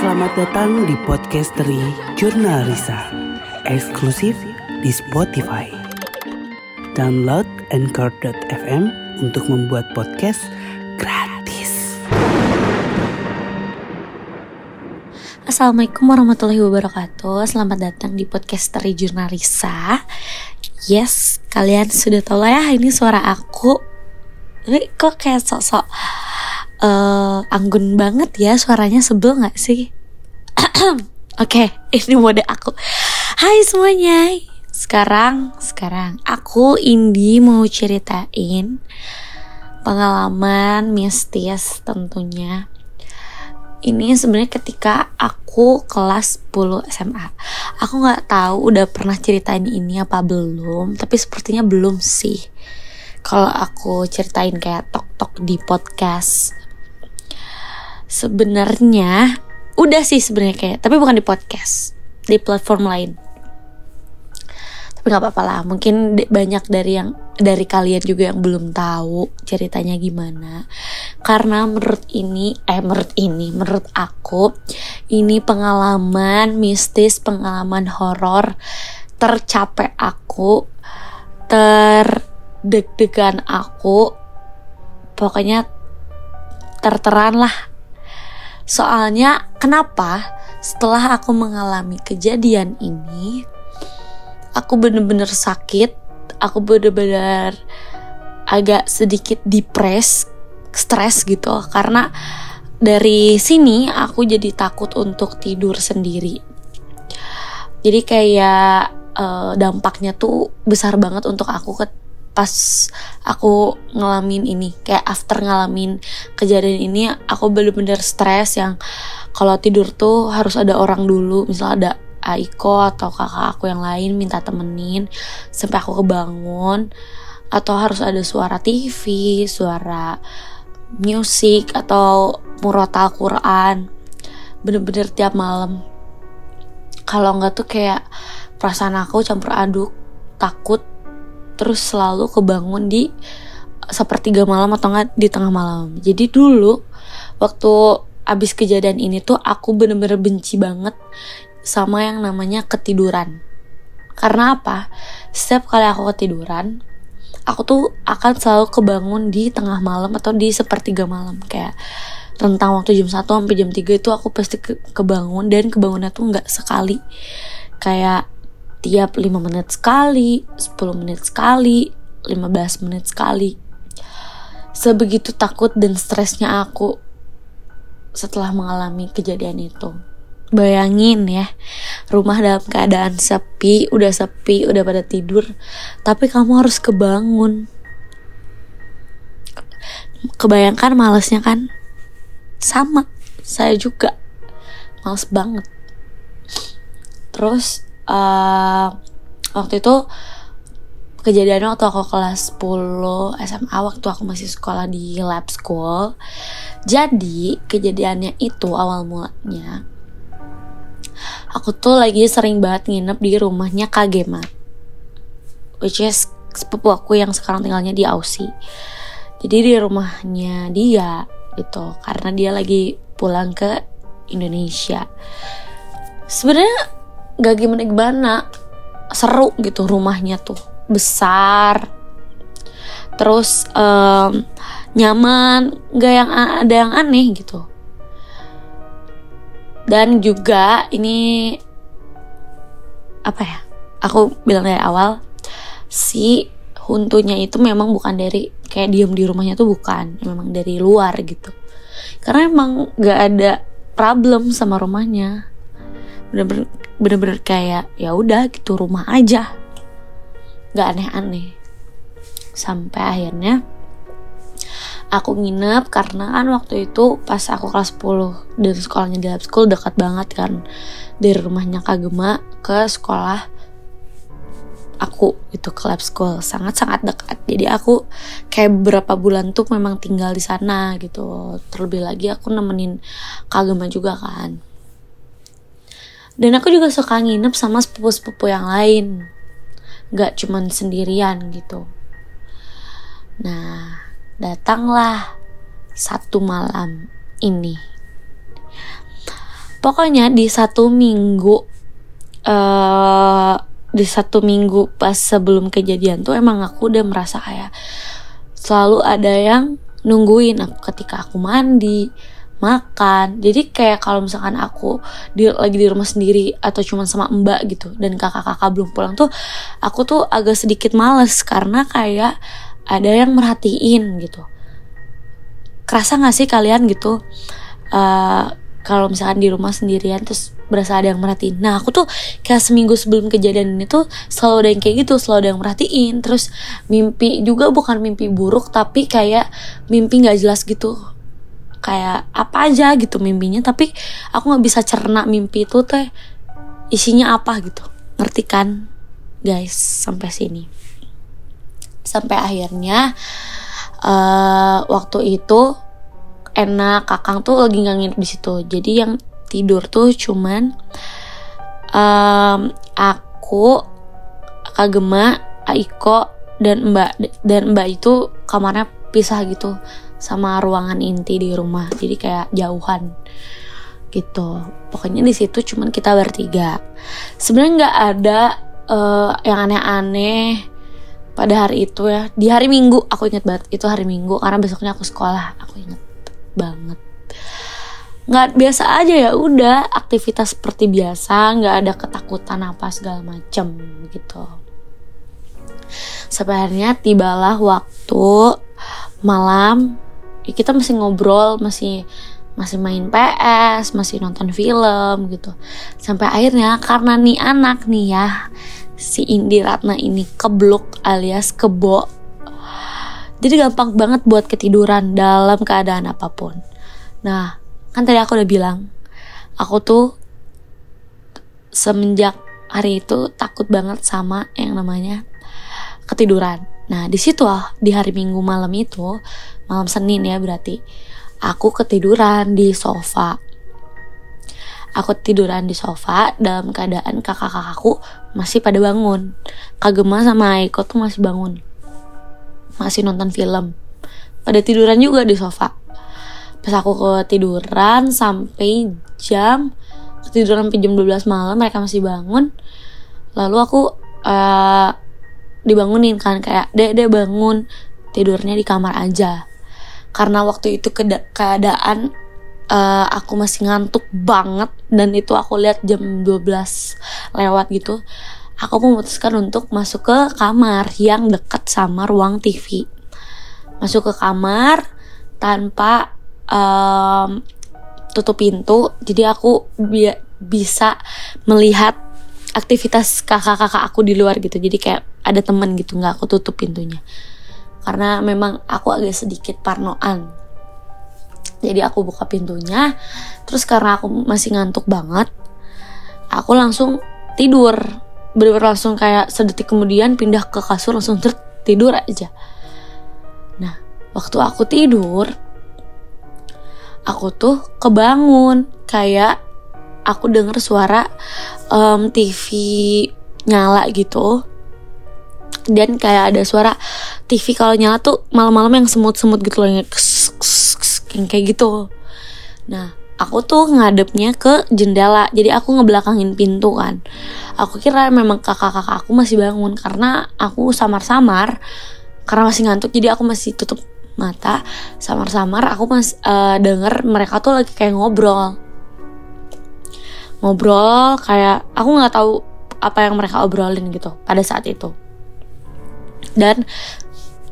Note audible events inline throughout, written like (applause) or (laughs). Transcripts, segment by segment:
Selamat datang di podcast dari Jurnal Risa, eksklusif di Spotify. Download Anchor.fm untuk membuat podcast gratis. Assalamualaikum warahmatullahi wabarakatuh. Selamat datang di podcast dari Jurnal Risa. Yes, kalian sudah tahu lah ya ini suara aku. Ini kok kayak sok-sok uh, anggun banget ya suaranya sebel gak sih? (clears throat) Oke, okay, ini mode aku Hai semuanya Sekarang, sekarang aku Indi mau ceritain Pengalaman mistis tentunya ini sebenarnya ketika aku kelas 10 SMA. Aku nggak tahu udah pernah ceritain ini apa belum, tapi sepertinya belum sih. Kalau aku ceritain kayak tok-tok di podcast. Sebenarnya udah sih sebenarnya kayak, tapi bukan di podcast, di platform lain. Tapi nggak apa-apa lah mungkin banyak dari yang dari kalian juga yang belum tahu ceritanya gimana. Karena menurut ini eh menurut ini menurut aku ini pengalaman mistis pengalaman horor tercapek aku terdeg-degan aku pokoknya terteran lah soalnya kenapa setelah aku mengalami kejadian ini aku bener-bener sakit aku bener-bener agak sedikit depres stres gitu. Karena dari sini aku jadi takut untuk tidur sendiri. Jadi kayak uh, dampaknya tuh besar banget untuk aku ke pas aku ngalamin ini kayak after ngalamin kejadian ini aku bener-bener stres yang kalau tidur tuh harus ada orang dulu misalnya ada Aiko atau kakak aku yang lain minta temenin sampai aku kebangun atau harus ada suara TV, suara musik atau murotal Quran bener-bener tiap malam. Kalau nggak tuh kayak perasaan aku campur aduk takut terus selalu kebangun di sepertiga malam atau nggak di tengah malam jadi dulu waktu abis kejadian ini tuh aku bener-bener benci banget sama yang namanya ketiduran. Karena apa? Setiap kali aku ketiduran, aku tuh akan selalu kebangun di tengah malam atau di sepertiga malam kayak rentang waktu jam 1 sampai jam 3 itu aku pasti ke kebangun dan kebangunnya tuh nggak sekali kayak tiap 5 menit sekali 10 menit sekali 15 menit sekali sebegitu takut dan stresnya aku setelah mengalami kejadian itu Bayangin ya, rumah dalam keadaan sepi, udah sepi, udah pada tidur, tapi kamu harus kebangun. Kebayangkan malesnya kan? Sama, saya juga males banget. Terus uh, waktu itu kejadiannya waktu aku kelas 10 SMA waktu aku masih sekolah di lab school. Jadi kejadiannya itu awal mulanya aku tuh lagi sering banget nginep di rumahnya Kagema which is sepupu aku yang sekarang tinggalnya di Aussie jadi di rumahnya dia gitu karena dia lagi pulang ke Indonesia sebenarnya gak gimana gimana seru gitu rumahnya tuh besar terus um, nyaman gak yang ada yang aneh gitu. Dan juga ini apa ya aku bilang dari awal si huntunya itu memang bukan dari kayak diem di rumahnya tuh bukan memang dari luar gitu. Karena emang gak ada problem sama rumahnya bener-bener kayak ya udah gitu rumah aja. Gak aneh-aneh. Sampai akhirnya aku nginep karena kan waktu itu pas aku kelas 10 dan sekolahnya di lab school dekat banget kan. Dari rumahnya Kagema ke sekolah aku itu ke lab school. Sangat-sangat dekat. Jadi aku kayak beberapa bulan tuh memang tinggal di sana gitu. Terlebih lagi aku nemenin Kagema juga kan dan aku juga suka nginep sama sepupu-sepupu yang lain gak cuman sendirian gitu nah datanglah satu malam ini. pokoknya di satu minggu uh, di satu minggu pas sebelum kejadian tuh emang aku udah merasa kayak selalu ada yang nungguin aku ketika aku mandi makan. Jadi kayak kalau misalkan aku di, lagi di rumah sendiri atau cuma sama mbak gitu dan kakak-kakak belum pulang tuh aku tuh agak sedikit males karena kayak ada yang merhatiin gitu. Kerasa gak sih kalian gitu uh, kalau misalkan di rumah sendirian terus berasa ada yang merhatiin? Nah aku tuh kayak seminggu sebelum kejadian ini tuh selalu ada yang kayak gitu selalu ada yang merhatiin. Terus mimpi juga bukan mimpi buruk tapi kayak mimpi nggak jelas gitu kayak apa aja gitu mimpinya tapi aku nggak bisa cerna mimpi itu teh isinya apa gitu. Ngerti kan guys? Sampai sini. Sampai akhirnya uh, waktu itu enak kakang tuh lagi nggak nginep di situ. Jadi yang tidur tuh cuman um, aku Kagema Aiko dan Mbak dan Mbak itu kamarnya pisah gitu sama ruangan inti di rumah. Jadi kayak jauhan gitu. Pokoknya di situ cuman kita bertiga. Sebenarnya nggak ada uh, yang aneh-aneh pada hari itu ya. Di hari minggu aku inget banget. Itu hari minggu karena besoknya aku sekolah. Aku inget banget. Nggak biasa aja ya. Udah aktivitas seperti biasa. Nggak ada ketakutan apa segala macem gitu. Sebenarnya tibalah waktu malam ya kita masih ngobrol masih masih main PS masih nonton film gitu. Sampai akhirnya karena nih anak nih ya si Indi Ratna ini keblok alias kebo. Jadi gampang banget buat ketiduran dalam keadaan apa pun. Nah kan tadi aku udah bilang aku tuh semenjak hari itu takut banget sama yang namanya ketiduran Nah di situ ah di hari Minggu malam itu malam Senin ya berarti aku ketiduran di sofa. Aku tiduran di sofa dalam keadaan kakak-kakakku masih pada bangun. Kagema sama Aiko tuh masih bangun. Masih nonton film. Pada tiduran juga di sofa. Pas aku ketiduran sampai jam ketiduran sampai jam 12 malam mereka masih bangun. Lalu aku uh, dibangunin kan kayak dek dek bangun tidurnya di kamar aja. Karena waktu itu keadaan uh, aku masih ngantuk banget dan itu aku lihat jam 12 lewat gitu aku memutuskan untuk masuk ke kamar yang dekat sama ruang TV masuk ke kamar tanpa um, tutup pintu jadi aku bi bisa melihat aktivitas kakak-kakak aku di luar gitu. Jadi kayak ada temen gitu nggak aku tutup pintunya. Karena memang aku agak sedikit parnoan. Jadi aku buka pintunya terus karena aku masih ngantuk banget aku langsung tidur. Bener-bener langsung kayak sedetik kemudian pindah ke kasur langsung tidur aja. Nah waktu aku tidur aku tuh kebangun. Kayak aku denger suara um, TV nyala gitu. Dan kayak ada suara TV kalau nyala tuh malam-malam yang semut-semut gitu loh yang, kayak gitu. Nah aku tuh ngadepnya ke jendela jadi aku ngebelakangin pintu kan. Aku kira memang kakak-kakak aku masih bangun karena aku samar-samar karena masih ngantuk jadi aku masih tutup mata. Samar-samar aku mas uh, denger mereka tuh lagi kayak ngobrol ngobrol kayak aku nggak tahu apa yang mereka obrolin gitu pada saat itu. Dan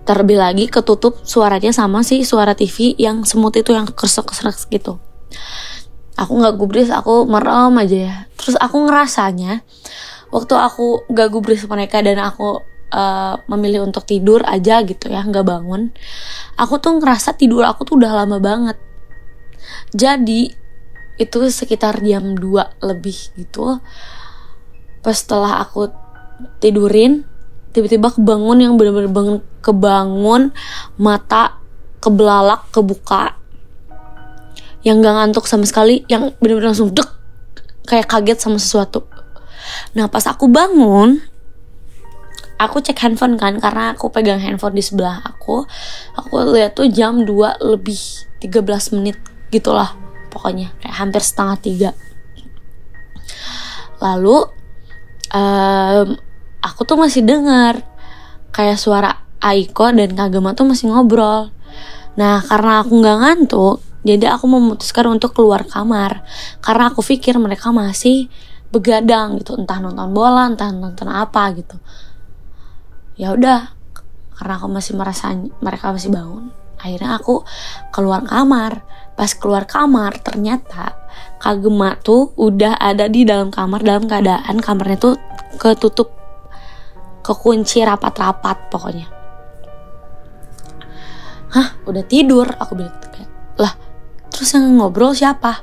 terlebih lagi ketutup suaranya sama sih suara TV yang semut itu yang kersek-kersek gitu. Aku nggak gubris aku merem aja ya. Terus aku ngerasanya waktu aku gak gubris mereka dan aku uh, memilih untuk tidur aja gitu ya nggak bangun aku tuh ngerasa tidur aku tuh udah lama banget. Jadi itu sekitar jam 2 lebih gitu. Pas setelah aku tidurin tiba-tiba kebangun yang bener-bener bangun kebangun mata kebelalak kebuka. Yang gak ngantuk sama sekali yang bener-bener langsung dek kayak kaget sama sesuatu. Nah pas aku bangun aku cek handphone kan karena aku pegang handphone di sebelah aku aku lihat tuh jam 2 lebih 13 menit gitulah pokoknya kayak hampir setengah tiga. Lalu um, aku tuh masih dengar kayak suara Aiko dan Kagema tuh masih ngobrol. Nah karena aku nggak ngantuk jadi aku memutuskan untuk keluar kamar. Karena aku pikir mereka masih begadang gitu entah nonton bola entah nonton apa gitu. Ya udah karena aku masih merasa mereka masih bangun akhirnya aku keluar kamar. Pas keluar kamar ternyata Kagema tuh udah ada di dalam kamar dalam keadaan kamarnya tuh ketutup kekunci rapat-rapat pokoknya. Hah udah tidur. Aku bilang gitu lah terus yang ngobrol siapa?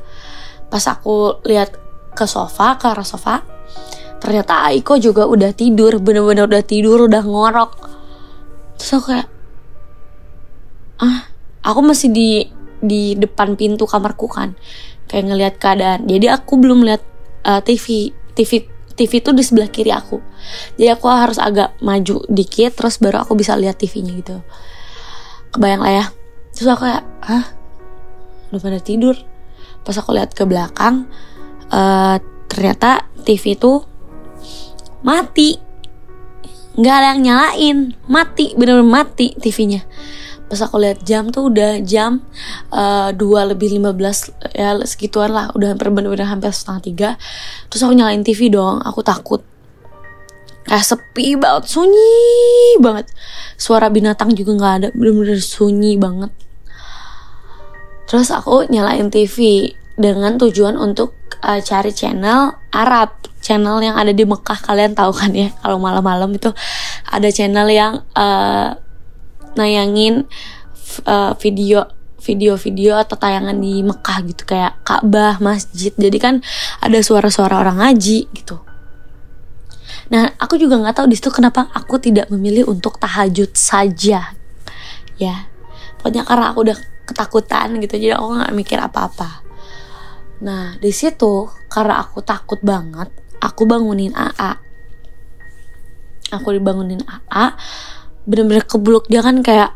Pas aku lihat ke sofa ke arah sofa ternyata Aiko juga udah tidur. Bener-bener udah tidur udah ngorok. Terus aku kayak ah aku masih di di depan pintu kamarku kan. Kayak ngelihat keadaan. Jadi aku belum lihat uh, TV TV TV itu di sebelah kiri aku. Jadi aku harus agak maju dikit terus baru aku bisa lihat TV-nya gitu. Kebayang lah ya. Terus aku kayak ah udah pada tidur? Pas aku lihat ke belakang uh, ternyata TV itu mati. Nggak ada yang nyalain. Mati bener-bener mati TV-nya pas aku lihat jam tuh udah jam uh, lebih 15 ya segituan lah. Udah hampir bener-bener hampir setengah tiga. Terus aku nyalain TV dong aku takut. Kayak sepi banget sunyi banget. Suara binatang juga nggak ada bener-bener sunyi banget. Terus aku nyalain TV dengan tujuan untuk uh, cari channel Arab, channel yang ada di Mekah kalian tahu kan ya kalau malam-malam itu ada channel yang uh, nayangin uh, video video-video atau tayangan di Mekah gitu kayak Ka'bah, masjid. Jadi kan ada suara-suara orang ngaji gitu. Nah, aku juga nggak tahu di situ kenapa aku tidak memilih untuk tahajud saja. Ya. Pokoknya karena aku udah ketakutan gitu jadi aku nggak mikir apa-apa nah di situ karena aku takut banget aku bangunin AA aku dibangunin AA bener-bener kebluk. Dia kan kayak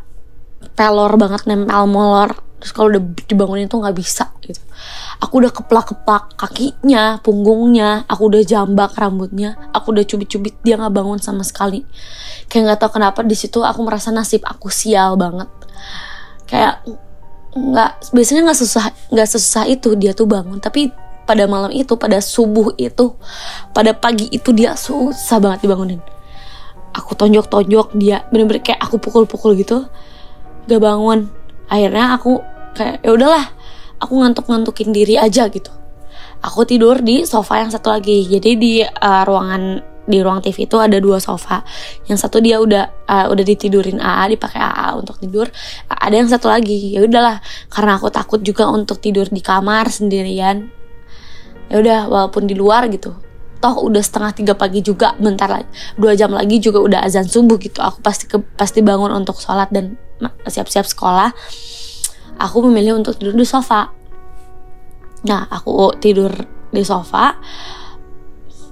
pelor banget nempel molor. Terus kalau udah dibangunin tuh nggak bisa gitu. Aku udah keplak-keplak kakinya punggungnya. Aku udah jambak rambutnya. Aku udah cubit-cubit dia nggak bangun sama sekali. Kayak nggak tahu kenapa di situ aku merasa nasib aku sial banget. Kayak nggak biasanya nggak susah nggak susah itu dia tuh bangun. Tapi pada malam itu pada subuh itu pada pagi itu dia susah banget dibangunin aku tonjok-tonjok dia bener-bener kayak aku pukul-pukul gitu gak bangun akhirnya aku kayak ya udahlah aku ngantuk-ngantukin diri aja gitu aku tidur di sofa yang satu lagi jadi di uh, ruangan di ruang TV itu ada dua sofa. Yang satu dia udah uh, udah ditidurin AA, dipakai AA untuk tidur. Ada yang satu lagi. Ya udahlah, karena aku takut juga untuk tidur di kamar sendirian. Ya udah, walaupun di luar gitu. Toh udah setengah tiga pagi juga, bentar lagi dua jam lagi juga udah azan subuh gitu. Aku pasti ke, pasti bangun untuk sholat dan siap-siap sekolah. Aku memilih untuk tidur di sofa. Nah, aku tidur di sofa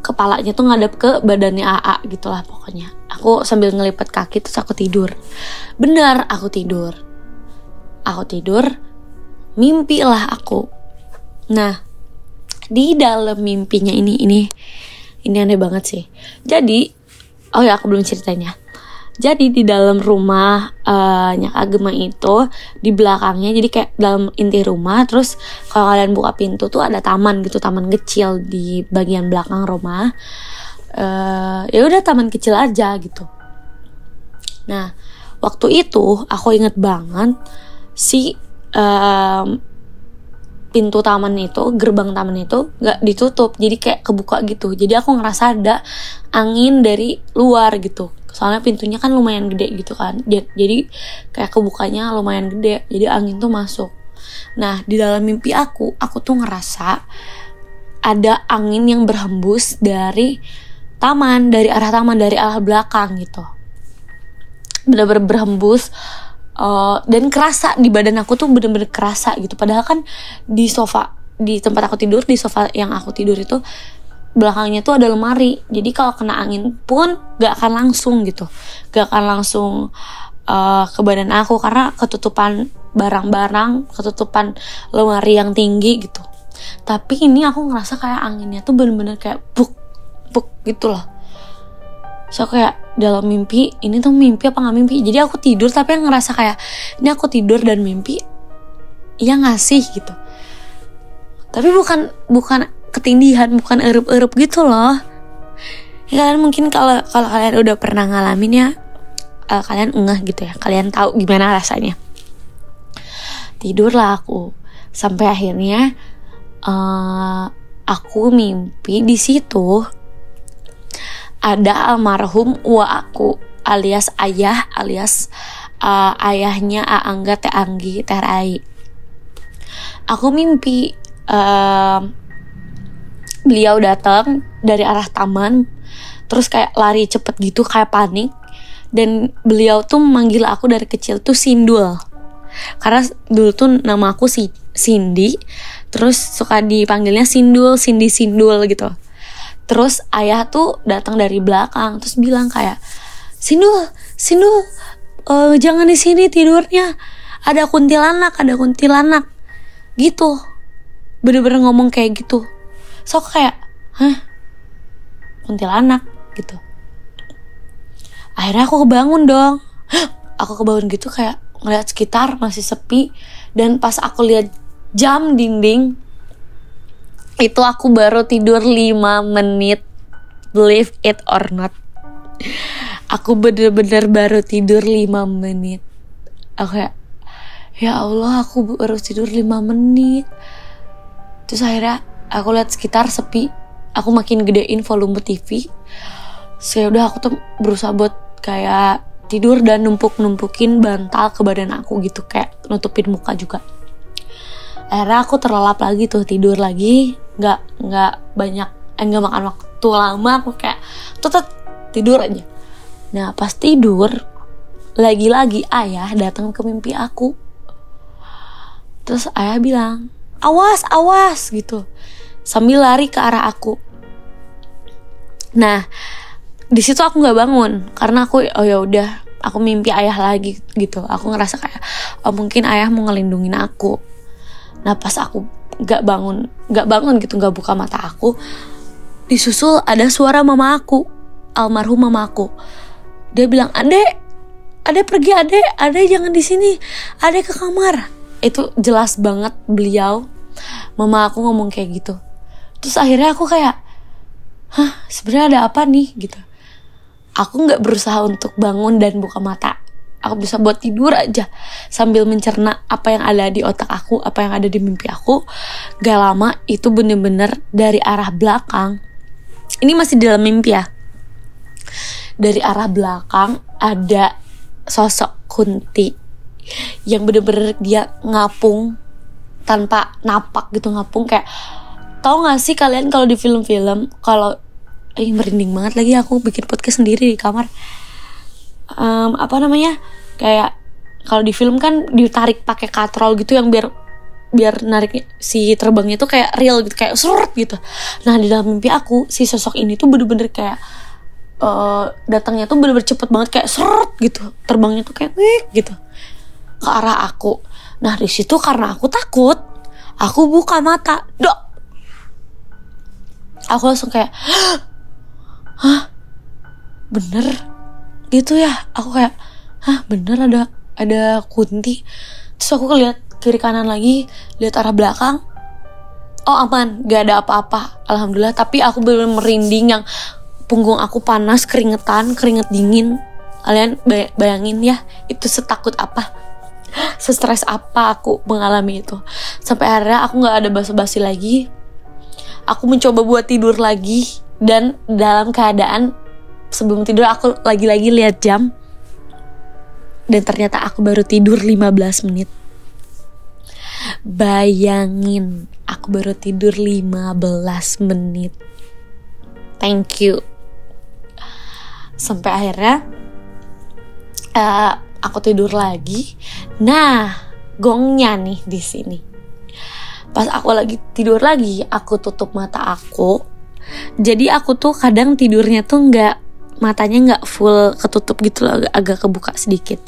kepalanya tuh ngadep ke badannya AA gitulah pokoknya aku sambil ngelipat kaki terus aku tidur benar aku tidur aku tidur mimpi lah aku nah di dalam mimpinya ini ini ini aneh banget sih jadi oh ya aku belum ceritanya jadi di dalam rumah uh, Nyak Agema itu di belakangnya jadi kayak dalam inti rumah terus kalau kalian buka pintu tuh ada taman gitu taman kecil di bagian belakang rumah. Uh, ya udah taman kecil aja gitu. Nah waktu itu aku inget banget si um, pintu taman itu gerbang taman itu nggak ditutup. Jadi kayak kebuka gitu. Jadi aku ngerasa ada angin dari luar gitu. Soalnya pintunya kan lumayan gede gitu kan. Jadi kayak kebukanya lumayan gede. Jadi angin tuh masuk. Nah di dalam mimpi aku aku tuh ngerasa ada angin yang berhembus dari taman dari arah taman dari arah belakang gitu. Bener-bener berhembus uh, dan kerasa di badan aku tuh bener-bener kerasa gitu. Padahal kan di sofa di tempat aku tidur di sofa yang aku tidur itu belakangnya tuh ada lemari. Jadi kalau kena angin pun gak akan langsung gitu. Gak akan langsung uh, ke badan aku. Karena ketutupan barang-barang ketutupan lemari yang tinggi gitu. Tapi ini aku ngerasa kayak anginnya tuh bener-bener kayak buk buk gitu loh so kayak dalam mimpi ini tuh mimpi apa nggak mimpi? Jadi aku tidur tapi ngerasa kayak ini aku tidur dan mimpi iya ngasih gitu. Tapi bukan bukan ketindihan bukan erup-erup gitu loh. Ya kalian mungkin kalau kalau kalian udah pernah ngalamin ya uh, kalian ngeh gitu ya. Kalian tahu gimana rasanya. Tidurlah aku. Sampai akhirnya uh, aku mimpi di situ ada almarhum wa aku alias ayah alias uh, ayahnya Aangga Teh Anggi Teh Rai. Aku mimpi uh, beliau datang dari arah taman terus kayak lari cepet gitu kayak panik. Dan beliau tuh manggil aku dari kecil tuh Sindul. Karena dulu tuh nama aku si Cindy terus suka dipanggilnya Sindul Cindy Sindul gitu terus ayah tuh datang dari belakang terus bilang kayak Sindul Sindul uh, jangan di sini tidurnya. Ada kuntilanak ada kuntilanak. Gitu. Bener-bener ngomong kayak gitu. So kayak hah? Kuntilanak? Gitu. Akhirnya aku kebangun dong. (gasps) Aku kebangun gitu kayak ngeliat sekitar masih sepi. Dan pas aku lihat jam dinding itu aku baru tidur 5 menit believe it or not. Aku bener-bener baru tidur 5 menit. Aku kayak ya Allah aku baru tidur 5 menit. Terus akhirnya aku lihat sekitar sepi aku makin gedein volume TV saya udah aku tuh berusaha buat kayak tidur dan numpuk-numpukin bantal ke badan aku gitu kayak nutupin muka juga akhirnya aku terlelap lagi tuh tidur lagi. Nggak nggak banyak eh makan waktu lama. Aku kayak tetap tidur aja. Nah pas tidur lagi-lagi ayah datang ke mimpi aku. Terus ayah bilang awas awas gitu. Sambil lari ke arah aku. Nah di situ aku nggak bangun. Karena aku oh ya udah aku mimpi ayah lagi gitu. Aku ngerasa kayak oh mungkin ayah mau ngelindungin aku nah pas aku nggak bangun nggak bangun gitu nggak buka mata aku disusul ada suara mama aku almarhum mama aku. Dia bilang adek adek pergi adek adek jangan di sini adek ke kamar. Itu jelas banget beliau. Mama aku ngomong kayak gitu. Terus akhirnya aku kayak hah sebenarnya ada apa nih? Gitu. Aku nggak berusaha untuk bangun dan buka mata aku bisa buat tidur aja. Sambil mencerna apa yang ada di otak aku apa yang ada di mimpi aku. Gak lama itu bener-bener dari arah belakang. Ini masih dalam mimpi ya? Dari arah belakang ada sosok kunti yang bener-bener dia ngapung tanpa napak gitu ngapung. Kayak tau gak sih kalian kalau di film-film kalau Ih merinding banget lagi aku bikin podcast sendiri di kamar um, apa namanya kayak kalau di film kan ditarik pakai katrol gitu yang biar biar narik si terbangnya tuh kayak real gitu kayak surut gitu. Nah di dalam mimpi aku si sosok ini tuh bener-bener kayak uh, datangnya tuh bener-bener cepet banget kayak surut gitu. Terbangnya tuh kayak wih gitu ke arah aku. Nah di situ karena aku takut aku buka mata dok. Aku langsung kayak hah? Bener gitu ya. Aku kayak hah bener ada ada kunti. Terus aku lihat kiri kanan lagi lihat arah belakang. Oh aman gak ada apa-apa alhamdulillah. Tapi aku bener merinding yang punggung aku panas keringetan keringet dingin. Kalian bayangin ya itu setakut apa? (laughs) Sestres apa aku mengalami itu? Sampai akhirnya aku nggak ada basa-basi lagi. Aku mencoba buat tidur lagi dan dalam keadaan sebelum tidur aku lagi-lagi lihat jam. Dan ternyata aku baru tidur 15 menit. Bayangin aku baru tidur 15 menit. Thank you. Sampai akhirnya uh, aku tidur lagi. Nah gongnya nih di sini. Pas aku lagi tidur lagi aku tutup mata aku. Jadi aku tuh kadang tidurnya tuh nggak matanya nggak full ketutup gitu loh agak, agak kebuka sedikit.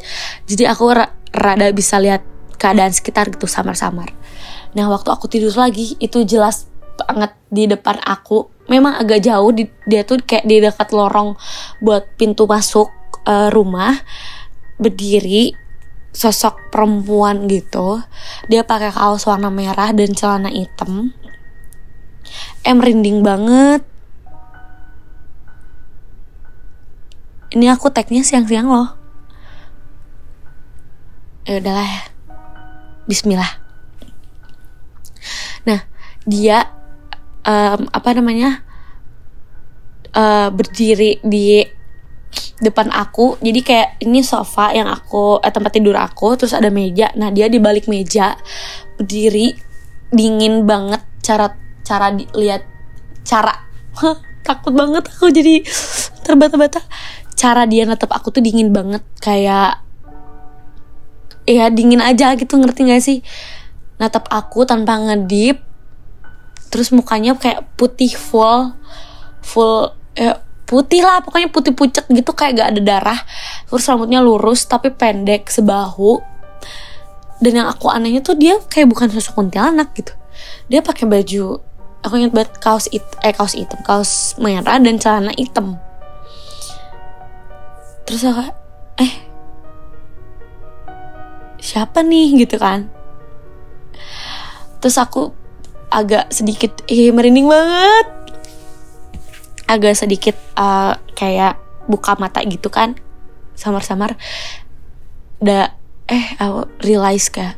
Jadi aku ra rada bisa lihat keadaan sekitar gitu samar-samar. Nah waktu aku tidur lagi itu jelas banget di depan aku. Memang agak jauh di, dia tuh kayak di dekat lorong buat pintu masuk uh, rumah. Berdiri sosok perempuan gitu. Dia pakai kaos warna merah dan celana hitam. Em merinding banget ini aku tagnya siang-siang loh. Ya udahlah ya. Bismillah. Nah dia um, apa namanya uh, berdiri di depan aku. Jadi kayak ini sofa yang aku eh, tempat tidur aku terus ada meja. Nah dia di balik meja berdiri dingin banget. Cara cara lihat cara. (laughs) Takut banget aku jadi terbata-bata cara dia natap aku tuh dingin banget kayak ya dingin aja gitu ngerti gak sih? Natap aku tanpa ngedip terus mukanya kayak putih full full ya, putih lah pokoknya putih pucet gitu kayak gak ada darah. Terus rambutnya lurus tapi pendek sebahu. Dan yang aku anehnya tuh dia kayak bukan sosok kuntilanak gitu. Dia pakai baju aku ingat banget kaos it eh kaos hitam kaos merah dan celana hitam terus aku eh siapa nih? Gitu kan. Terus aku agak sedikit eh merinding banget. Agak sedikit uh, kayak buka mata gitu kan. Samar-samar. Da eh aku realize kayak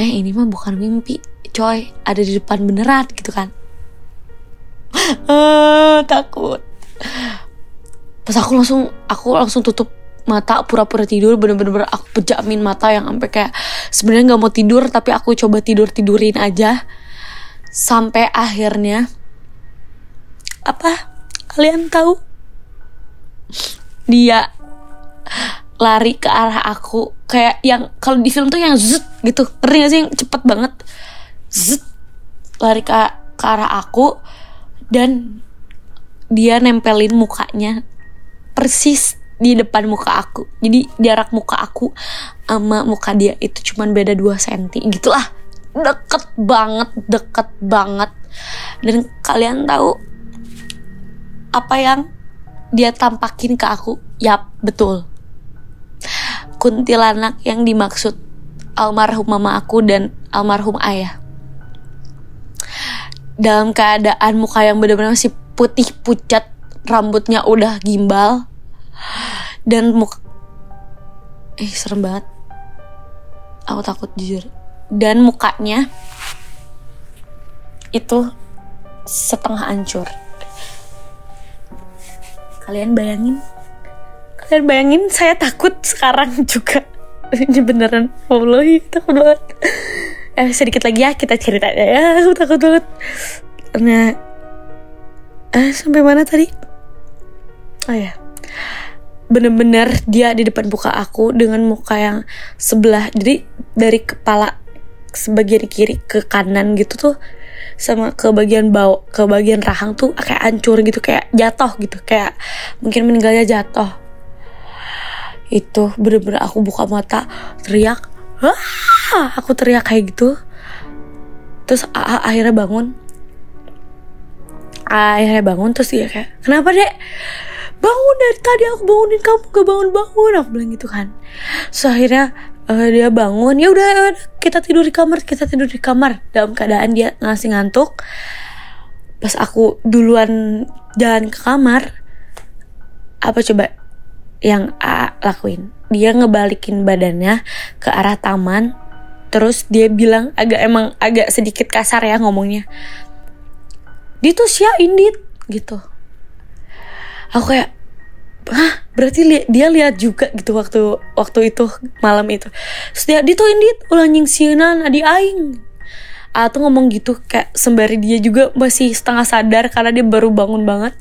eh ini mah bukan mimpi coy. Ada di depan beneran gitu kan. Uh, (laughs) takut pas aku langsung aku langsung tutup mata pura-pura tidur bener-bener aku pejamin mata yang sampai kayak sebenarnya nggak mau tidur tapi aku coba tidur tidurin aja. Sampai akhirnya apa? Kalian tahu? Dia lari ke arah aku kayak yang kalau di film tuh yang zut gitu ngerti gak sih? Yang cepet banget. Zut lari ke, ke arah aku dan dia nempelin mukanya persis di depan muka aku. Jadi jarak muka aku sama muka dia itu cuman beda 2 cm gitulah. Deket banget deket banget. Dan kalian tahu apa yang dia tampakin ke aku? Yap betul. Kuntilanak yang dimaksud almarhum mama aku dan almarhum ayah. Dalam keadaan muka yang benar-benar masih putih pucat rambutnya udah gimbal. Dan muka eh serem banget. Aku takut jujur. Dan mukanya itu setengah hancur. Kalian bayangin. Kalian bayangin saya takut sekarang juga. (laughs) Ini beneran wallahi takut banget. Eh sedikit lagi ya kita cerita ya. Aku takut banget. Nah eh sampai mana tadi oh ya? Bener-bener dia di depan muka aku dengan muka yang sebelah jadi dari kepala sebagian kiri ke kanan gitu tuh sama ke bagian bawah ke bagian rahang tuh kayak hancur gitu kayak jatuh gitu kayak mungkin meninggalnya jatuh. Itu bener-bener aku buka mata teriak Wah! aku teriak kayak gitu. Terus akhirnya bangun. Akhirnya bangun terus dia kayak kenapa dek bangun dari tadi aku bangunin kamu gak bangun bangun aku bilang gitu kan. So akhirnya uh, dia bangun. Ya udah kita tidur di kamar kita tidur di kamar. Dalam keadaan dia ngasih ngantuk. Pas aku duluan jalan ke kamar apa coba yang A lakuin? Dia ngebalikin badannya ke arah taman. Terus dia bilang agak emang agak sedikit kasar ya ngomongnya. Dia tuh sia indit gitu aku kayak Hah, berarti li dia lihat juga gitu waktu waktu itu malam itu. Terus dia dituin dit ulah nyingsieunan adi aing. Atau ngomong gitu kayak sembari dia juga masih setengah sadar karena dia baru bangun banget.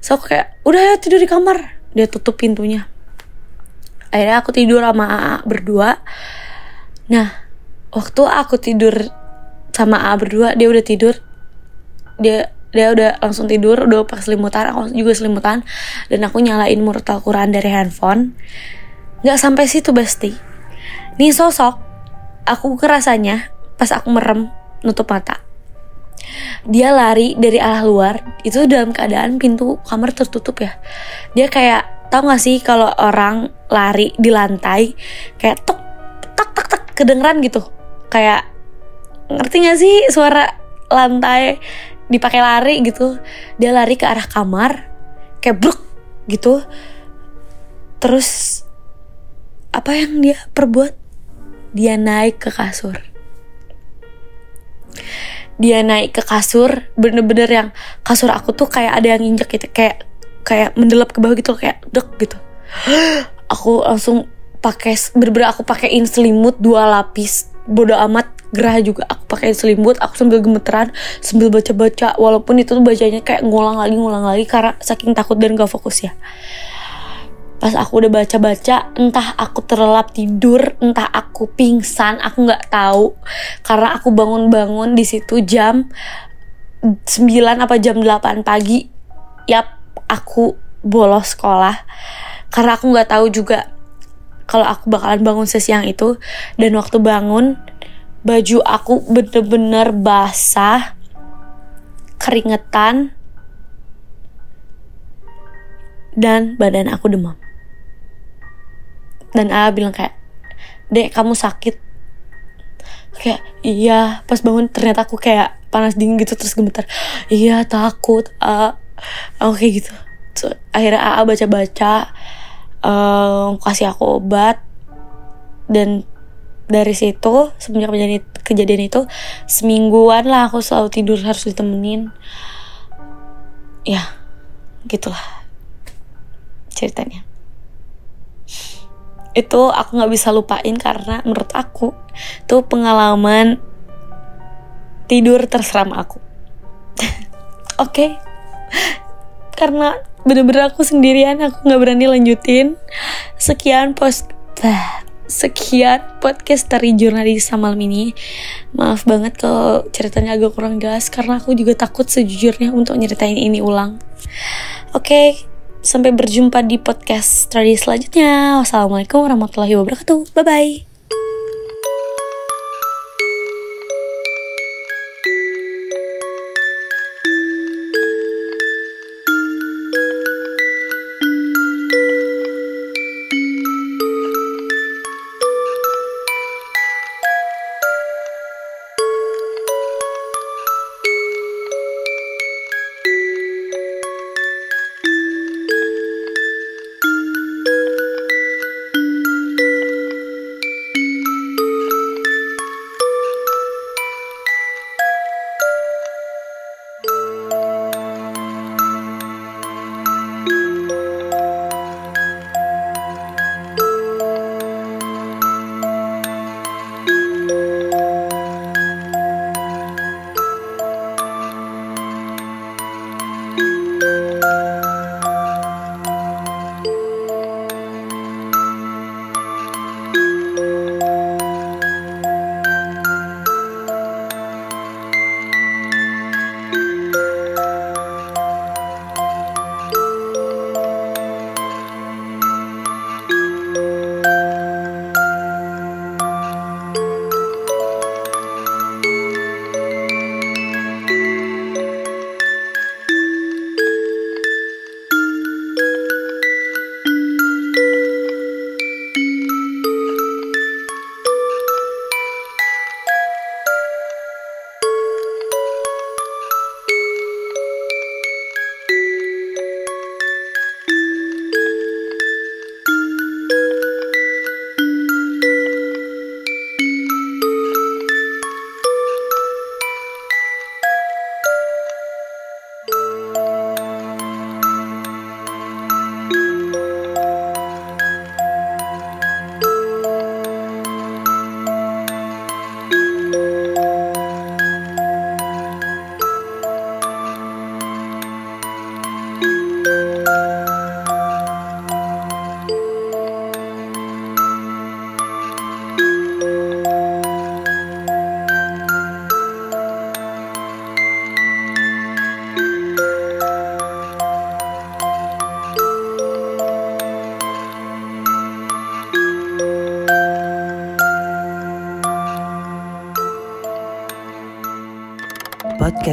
So aku kayak udah ya tidur di kamar. Dia tutup pintunya. Akhirnya aku tidur sama AA berdua. Nah, waktu aku tidur sama AA berdua, dia udah tidur. Dia dia udah langsung tidur udah pas selimutan aku juga selimutan. Dan aku nyalain murid Al-Quran dari handphone. Nggak sampai situ besti. Nih sosok aku kerasanya pas aku merem nutup mata. Dia lari dari arah luar itu dalam keadaan pintu kamar tertutup ya. Dia kayak tau gak sih kalau orang lari di lantai kayak tok tak tak tak kedengeran gitu. Kayak ngerti gak sih suara lantai dipakai lari gitu. Dia lari ke arah kamar kayak bruk gitu. Terus apa yang dia perbuat? Dia naik ke kasur. Dia naik ke kasur bener-bener yang kasur aku tuh kayak ada yang injek gitu kayak kayak mendelap ke bawah gitu kayak dek gitu. (gasps) Aku langsung pakai bener-bener aku pakein selimut dua lapis bodo amat gerah juga. Aku pakai selimut aku sambil gemeteran sambil baca-baca. Walaupun itu tuh bacanya kayak ngulang lagi ngulang lagi karena saking takut dan gak fokus ya. Pas aku udah baca-baca entah aku terlelap tidur entah aku pingsan aku nggak tahu. Karena aku bangun-bangun di situ jam 9 apa jam 8 pagi yap aku bolos sekolah. Karena aku nggak tahu juga kalau aku bakalan bangun sesiang itu dan waktu bangun baju aku bener-bener basah keringetan dan badan aku demam. Dan A bilang kayak dek kamu sakit. Kayak iya. Pas bangun ternyata aku kayak panas dingin gitu terus gemetar. Iya takut A. Aku kayak gitu. So, akhirnya A baca-baca um, kasih aku obat. Dan dari situ semenjak kejadian, kejadian itu semingguan lah aku selalu tidur harus ditemenin. Ya gitulah ceritanya. Itu aku nggak bisa lupain karena menurut aku itu pengalaman tidur terseram aku. (laughs) Oke? Okay. karena bener-bener aku sendirian aku nggak berani lanjutin. Sekian post sekian podcast dari jurnalis malam ini. Maaf banget kalau ceritanya agak kurang jelas karena aku juga takut sejujurnya untuk nyeritain ini ulang. Oke okay, sampai berjumpa di podcast story selanjutnya. Wassalamualaikum warahmatullahi wabarakatuh. Bye bye